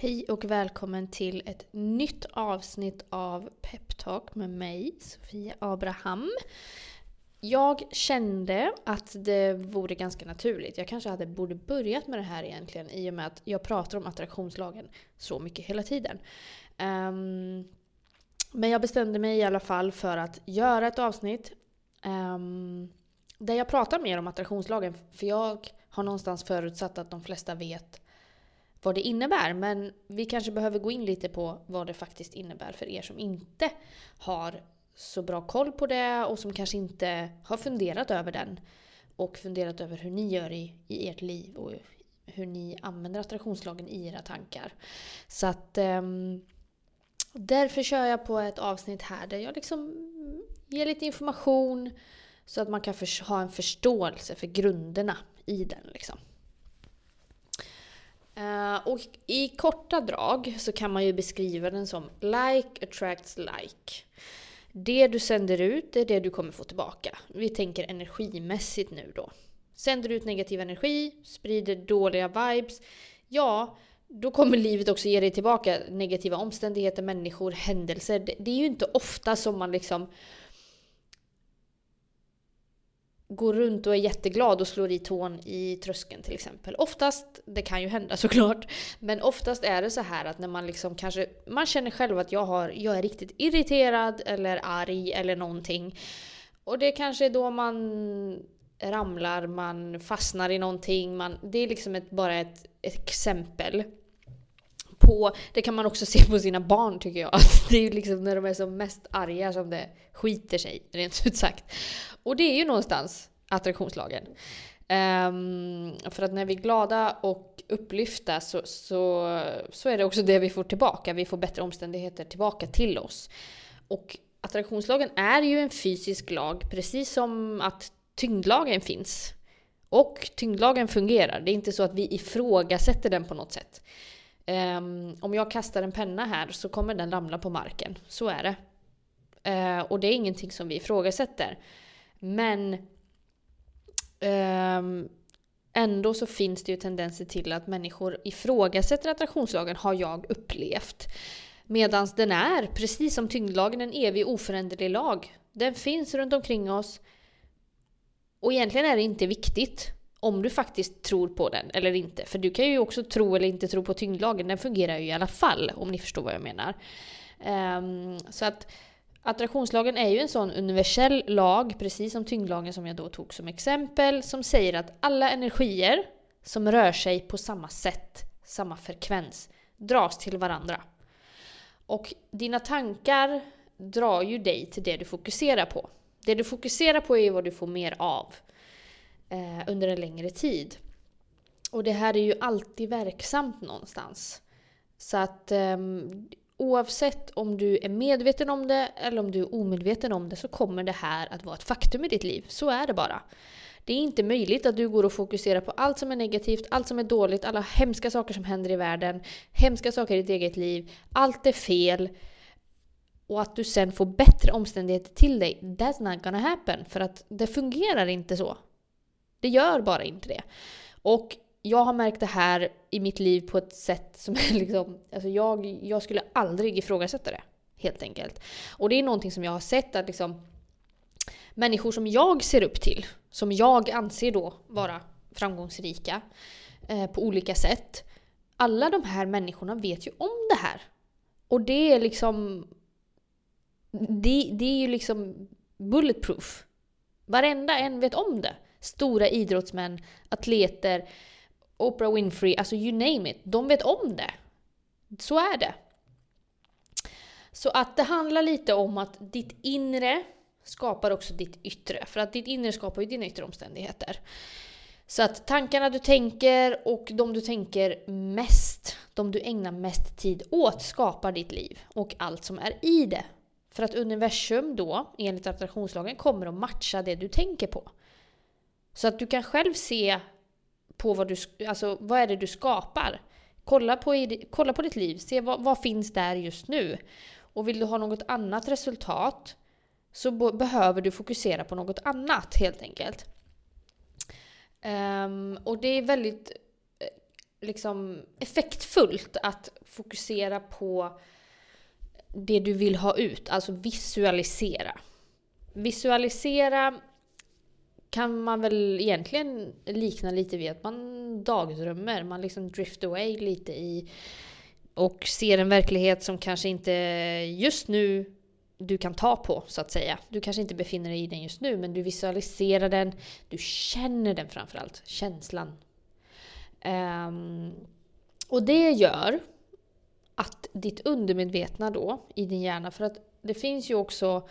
Hej och välkommen till ett nytt avsnitt av Peptalk med mig, Sofia Abraham. Jag kände att det vore ganska naturligt. Jag kanske hade borde börjat med det här egentligen i och med att jag pratar om attraktionslagen så mycket hela tiden. Um, men jag bestämde mig i alla fall för att göra ett avsnitt um, där jag pratar mer om attraktionslagen. För jag har någonstans förutsatt att de flesta vet vad det innebär. Men vi kanske behöver gå in lite på vad det faktiskt innebär för er som inte har så bra koll på det och som kanske inte har funderat över den. Och funderat över hur ni gör i, i ert liv och hur ni använder attraktionslagen i era tankar. Så att um, därför kör jag på ett avsnitt här där jag liksom ger lite information så att man kan ha en förståelse för grunderna i den. Liksom. Uh, och i korta drag så kan man ju beskriva den som like attracts like. Det du sänder ut är det du kommer få tillbaka. Vi tänker energimässigt nu då. Sänder du ut negativ energi, sprider dåliga vibes, ja, då kommer livet också ge dig tillbaka negativa omständigheter, människor, händelser. Det, det är ju inte ofta som man liksom går runt och är jätteglad och slår i tån i tröskeln till exempel. Oftast, det kan ju hända såklart, men oftast är det så här att när man liksom kanske, man känner själv att jag, har, jag är riktigt irriterad eller arg eller någonting. Och det kanske är då man ramlar, man fastnar i någonting, man, det är liksom ett, bara ett, ett exempel. På, det kan man också se på sina barn tycker jag. Det är ju liksom när de är som mest arga som det skiter sig, rent ut sagt. Och det är ju någonstans attraktionslagen. Um, för att när vi är glada och upplyfta så, så, så är det också det vi får tillbaka. Vi får bättre omständigheter tillbaka till oss. Och attraktionslagen är ju en fysisk lag, precis som att tyngdlagen finns. Och tyngdlagen fungerar. Det är inte så att vi ifrågasätter den på något sätt. Um, om jag kastar en penna här så kommer den ramla på marken. Så är det. Uh, och det är ingenting som vi ifrågasätter. Men um, ändå så finns det ju tendenser till att människor ifrågasätter attraktionslagen har jag upplevt. Medan den är, precis som tyngdlagen, en evig oföränderlig lag. Den finns runt omkring oss. Och egentligen är det inte viktigt om du faktiskt tror på den eller inte. För du kan ju också tro eller inte tro på tyngdlagen. Den fungerar ju i alla fall, om ni förstår vad jag menar. Um, så att Attraktionslagen är ju en sån universell lag, precis som tyngdlagen som jag då tog som exempel, som säger att alla energier som rör sig på samma sätt, samma frekvens, dras till varandra. Och dina tankar drar ju dig till det du fokuserar på. Det du fokuserar på är vad du får mer av eh, under en längre tid. Och det här är ju alltid verksamt någonstans. Så att eh, oavsett om du är medveten om det eller om du är omedveten om det så kommer det här att vara ett faktum i ditt liv. Så är det bara. Det är inte möjligt att du går och fokuserar på allt som är negativt, allt som är dåligt, alla hemska saker som händer i världen, hemska saker i ditt eget liv, allt är fel. Och att du sen får bättre omständigheter till dig, that's not gonna happen. För att det fungerar inte så. Det gör bara inte det. Och jag har märkt det här i mitt liv på ett sätt som är liksom... Alltså jag, jag skulle aldrig ifrågasätta det. Helt enkelt. Och det är någonting som jag har sett att liksom människor som jag ser upp till, som jag anser då vara framgångsrika eh, på olika sätt. Alla de här människorna vet ju om det här. Och det är liksom... Det, det är ju liksom bulletproof. Varenda en vet om det. Stora idrottsmän, atleter, Oprah Winfrey, alltså you name it. De vet om det. Så är det. Så att det handlar lite om att ditt inre skapar också ditt yttre. För att ditt inre skapar ju dina yttre omständigheter. Så att tankarna du tänker och de du tänker mest, de du ägnar mest tid åt, skapar ditt liv och allt som är i det. För att universum då, enligt attraktionslagen, kommer att matcha det du tänker på. Så att du kan själv se på vad du, alltså vad är det du skapar. Kolla på, kolla på ditt liv, se vad, vad finns där just nu. Och vill du ha något annat resultat så behöver du fokusera på något annat helt enkelt. Um, och det är väldigt... Eh, liksom effektfullt att fokusera på det du vill ha ut, alltså visualisera. Visualisera kan man väl egentligen likna lite vid att man dagdrömmer. Man liksom drift away lite i och ser en verklighet som kanske inte just nu du kan ta på så att säga. Du kanske inte befinner dig i den just nu men du visualiserar den, du känner den framförallt, känslan. Um, och det gör att ditt undermedvetna då i din hjärna, för att det finns ju också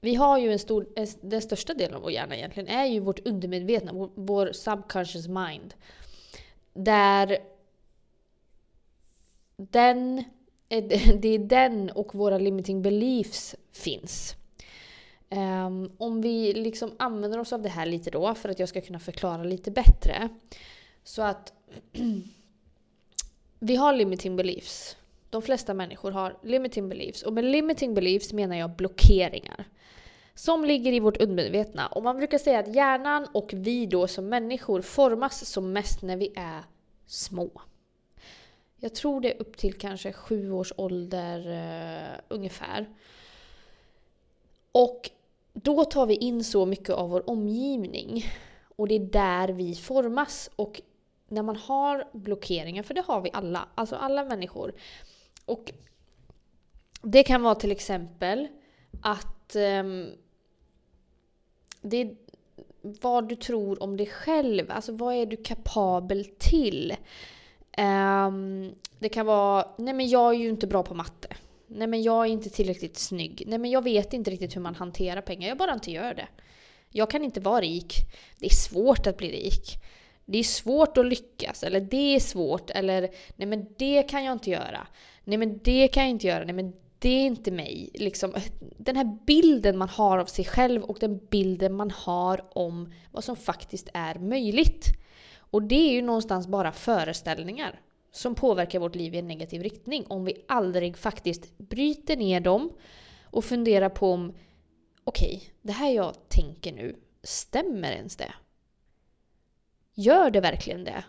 vi har ju en stor, den största delen av vår hjärna egentligen är ju vårt undermedvetna, vår, vår subconscious mind. Där den, det är den och våra limiting beliefs finns. Um, om vi liksom använder oss av det här lite då, för att jag ska kunna förklara lite bättre. Så att vi har limiting beliefs. De flesta människor har limiting beliefs. Och med limiting beliefs menar jag blockeringar. Som ligger i vårt undermedvetna. Och man brukar säga att hjärnan och vi då som människor formas som mest när vi är små. Jag tror det är upp till kanske sju års ålder uh, ungefär. Och då tar vi in så mycket av vår omgivning. Och det är där vi formas. Och när man har blockeringar, för det har vi alla, alltså alla människor. Och det kan vara till exempel att um, det är vad du tror om dig själv, alltså vad är du kapabel till? Um, det kan vara, nej men jag är ju inte bra på matte. Nej men jag är inte tillräckligt snygg. Nej men jag vet inte riktigt hur man hanterar pengar, jag bara inte gör det. Jag kan inte vara rik. Det är svårt att bli rik. Det är svårt att lyckas, eller det är svårt, eller nej men det kan jag inte göra. Nej men det kan jag inte göra, nej men det är inte mig. Liksom, den här bilden man har av sig själv och den bilden man har om vad som faktiskt är möjligt. Och det är ju någonstans bara föreställningar som påverkar vårt liv i en negativ riktning om vi aldrig faktiskt bryter ner dem och funderar på om okej, okay, det här jag tänker nu, stämmer ens det? Gör det verkligen det?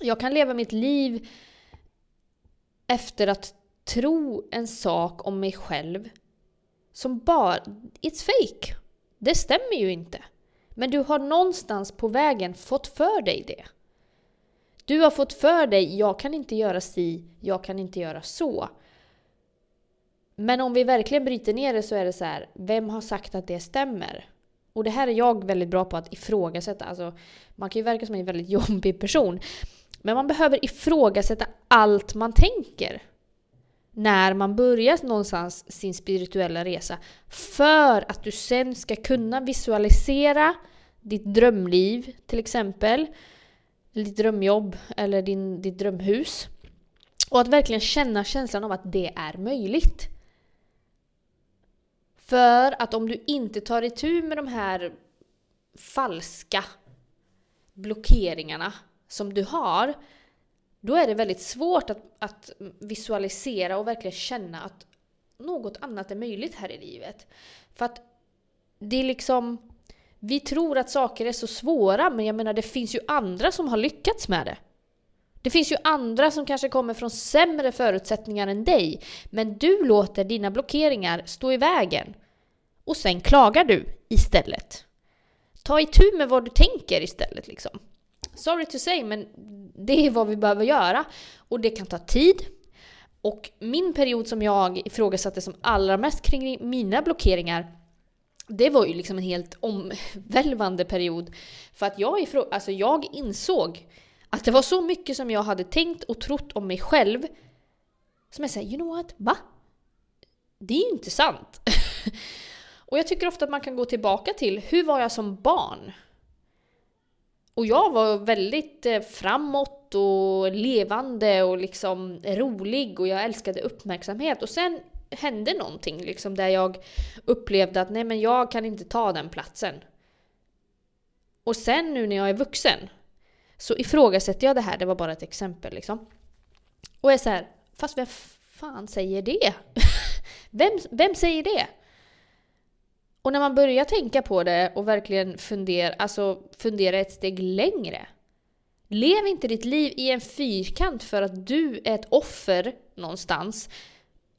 Jag kan leva mitt liv efter att tro en sak om mig själv som bara... It's fake! Det stämmer ju inte. Men du har någonstans på vägen fått för dig det. Du har fått för dig, jag kan inte göra si, jag kan inte göra så. Men om vi verkligen bryter ner det så är det så här, vem har sagt att det stämmer? Och det här är jag väldigt bra på att ifrågasätta. Alltså, man kan ju verka som en väldigt jobbig person. Men man behöver ifrågasätta allt man tänker. När man börjar någonstans sin spirituella resa. För att du sen ska kunna visualisera ditt drömliv till exempel. Ditt drömjobb eller din, ditt drömhus. Och att verkligen känna känslan av att det är möjligt. För att om du inte tar itu med de här falska blockeringarna som du har, då är det väldigt svårt att, att visualisera och verkligen känna att något annat är möjligt här i livet. För att det är liksom... Vi tror att saker är så svåra, men jag menar det finns ju andra som har lyckats med det. Det finns ju andra som kanske kommer från sämre förutsättningar än dig, men du låter dina blockeringar stå i vägen. Och sen klagar du istället. Ta itu med vad du tänker istället liksom. Sorry to say, men det är vad vi behöver göra. Och det kan ta tid. Och min period som jag ifrågasatte som allra mest kring mina blockeringar det var ju liksom en helt omvälvande period. För att jag, ifrå- alltså jag insåg att det var så mycket som jag hade tänkt och trott om mig själv. Som jag säger, you know what? Va? Det är ju inte sant. och jag tycker ofta att man kan gå tillbaka till, hur var jag som barn? Och jag var väldigt eh, framåt och levande och liksom rolig och jag älskade uppmärksamhet. Och sen hände någonting liksom där jag upplevde att nej men jag kan inte ta den platsen. Och sen nu när jag är vuxen så ifrågasätter jag det här, det var bara ett exempel liksom. Och är så här, fast vem fan säger det? vem, vem säger det? Och när man börjar tänka på det och verkligen fundera, alltså fundera ett steg längre. Lev inte ditt liv i en fyrkant för att du är ett offer någonstans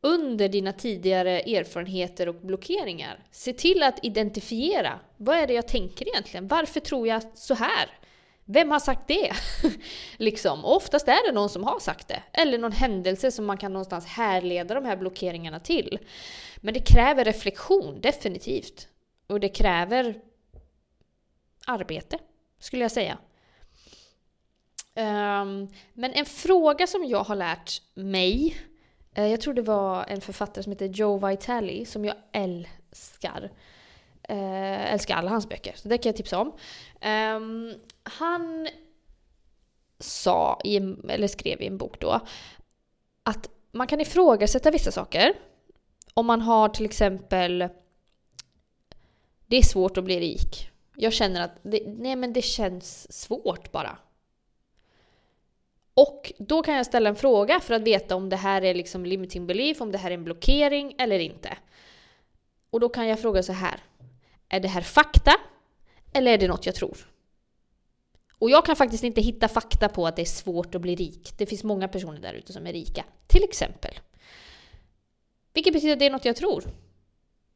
under dina tidigare erfarenheter och blockeringar. Se till att identifiera. Vad är det jag tänker egentligen? Varför tror jag så här? Vem har sagt det? liksom. Och oftast är det någon som har sagt det. Eller någon händelse som man kan någonstans härleda de här blockeringarna till. Men det kräver reflektion, definitivt. Och det kräver arbete, skulle jag säga. Um, men en fråga som jag har lärt mig, uh, jag tror det var en författare som heter Joe Vitale, som jag älskar. Eh, älskar alla hans böcker, så det kan jag tipsa om. Eh, han sa, i eller skrev i en bok då, att man kan ifrågasätta vissa saker. Om man har till exempel, det är svårt att bli rik. Jag känner att, det, nej men det känns svårt bara. Och då kan jag ställa en fråga för att veta om det här är liksom limiting belief, om det här är en blockering eller inte. Och då kan jag fråga så här. Är det här fakta? Eller är det något jag tror? Och jag kan faktiskt inte hitta fakta på att det är svårt att bli rik. Det finns många personer där ute som är rika. Till exempel. Vilket betyder att det är något jag tror.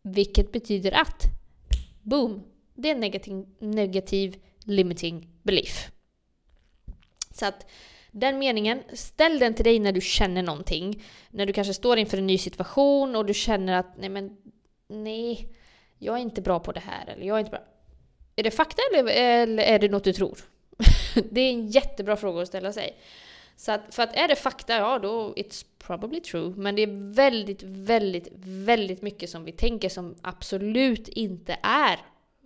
Vilket betyder att, boom, det är en negativ, negativ limiting belief. Så att den meningen, ställ den till dig när du känner någonting. När du kanske står inför en ny situation och du känner att nej men nej, jag är inte bra på det här. Eller jag är inte bra. Är det fakta eller, eller är det något du tror? det är en jättebra fråga att ställa sig. Så att, för att är det fakta, ja då it's probably true. Men det är väldigt, väldigt, väldigt mycket som vi tänker som absolut inte är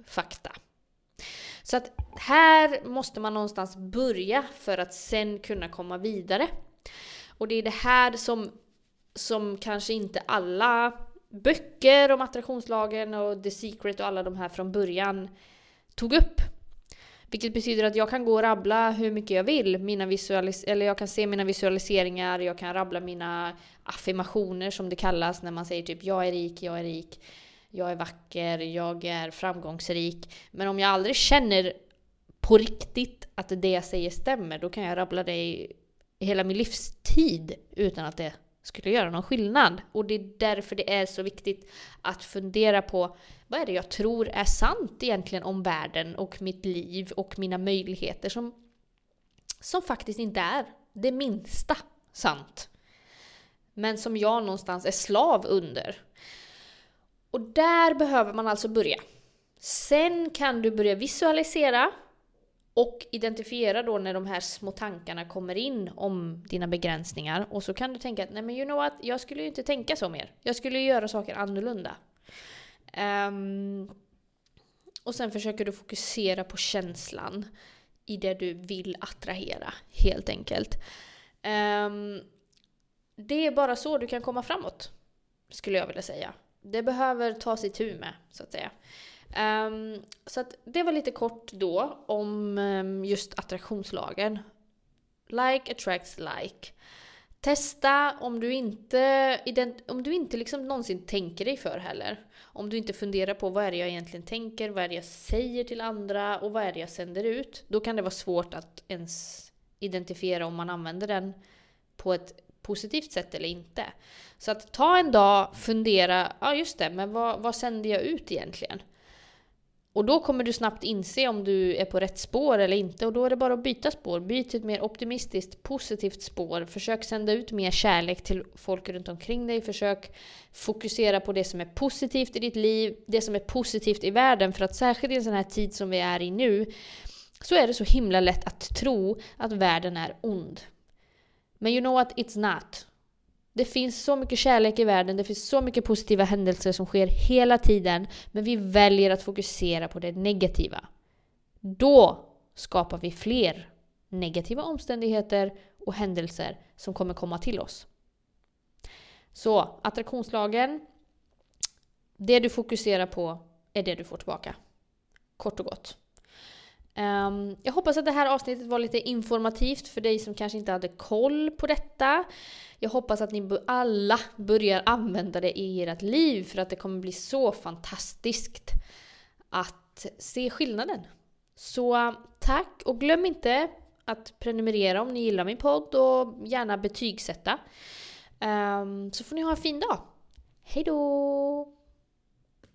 fakta. Så att här måste man någonstans börja för att sen kunna komma vidare. Och det är det här som, som kanske inte alla böcker om attraktionslagen och The Secret och alla de här från början tog upp. Vilket betyder att jag kan gå och rabbla hur mycket jag vill. Mina visualis eller jag kan se mina visualiseringar, jag kan rabbla mina affirmationer som det kallas när man säger typ jag är rik, jag är rik jag är vacker, jag är framgångsrik. Men om jag aldrig känner på riktigt att det jag säger stämmer, då kan jag rabbla det i hela min livstid utan att det skulle göra någon skillnad. Och det är därför det är så viktigt att fundera på vad är det jag tror är sant egentligen om världen och mitt liv och mina möjligheter som, som faktiskt inte är det minsta sant. Men som jag någonstans är slav under. Och där behöver man alltså börja. Sen kan du börja visualisera och identifiera då när de här små tankarna kommer in om dina begränsningar. Och så kan du tänka att nej men you know what, jag skulle ju inte tänka så mer. Jag skulle ju göra saker annorlunda. Um, och sen försöker du fokusera på känslan i det du vill attrahera, helt enkelt. Um, det är bara så du kan komma framåt, skulle jag vilja säga det behöver tas i tur med, så att säga. Um, så att det var lite kort då om um, just attraktionslagen. Like attracts like. Testa om du inte, om du inte liksom någonsin tänker dig för heller. Om du inte funderar på vad är det jag egentligen tänker, vad är det jag säger till andra och vad är det jag sänder ut. Då kan det vara svårt att ens identifiera om man använder den på ett positivt sätt eller inte. Så att ta en dag, fundera, ja just det, men vad, vad sänder jag ut egentligen? Och då kommer du snabbt inse om du är på rätt spår eller inte och då är det bara att byta spår. Byt till ett mer optimistiskt, positivt spår. Försök sända ut mer kärlek till folk runt omkring dig. Försök fokusera på det som är positivt i ditt liv, det som är positivt i världen. För att särskilt i en sån här tid som vi är i nu så är det så himla lätt att tro att världen är ond. Men you know what? It's not. Det finns så mycket kärlek i världen, det finns så mycket positiva händelser som sker hela tiden, men vi väljer att fokusera på det negativa. Då skapar vi fler negativa omständigheter och händelser som kommer komma till oss. Så attraktionslagen, det du fokuserar på är det du får tillbaka. Kort och gott. Um, jag hoppas att det här avsnittet var lite informativt för dig som kanske inte hade koll på detta. Jag hoppas att ni alla börjar använda det i ert liv för att det kommer bli så fantastiskt att se skillnaden. Så tack och glöm inte att prenumerera om ni gillar min podd och gärna betygsätta. Um, så får ni ha en fin dag. Hejdå!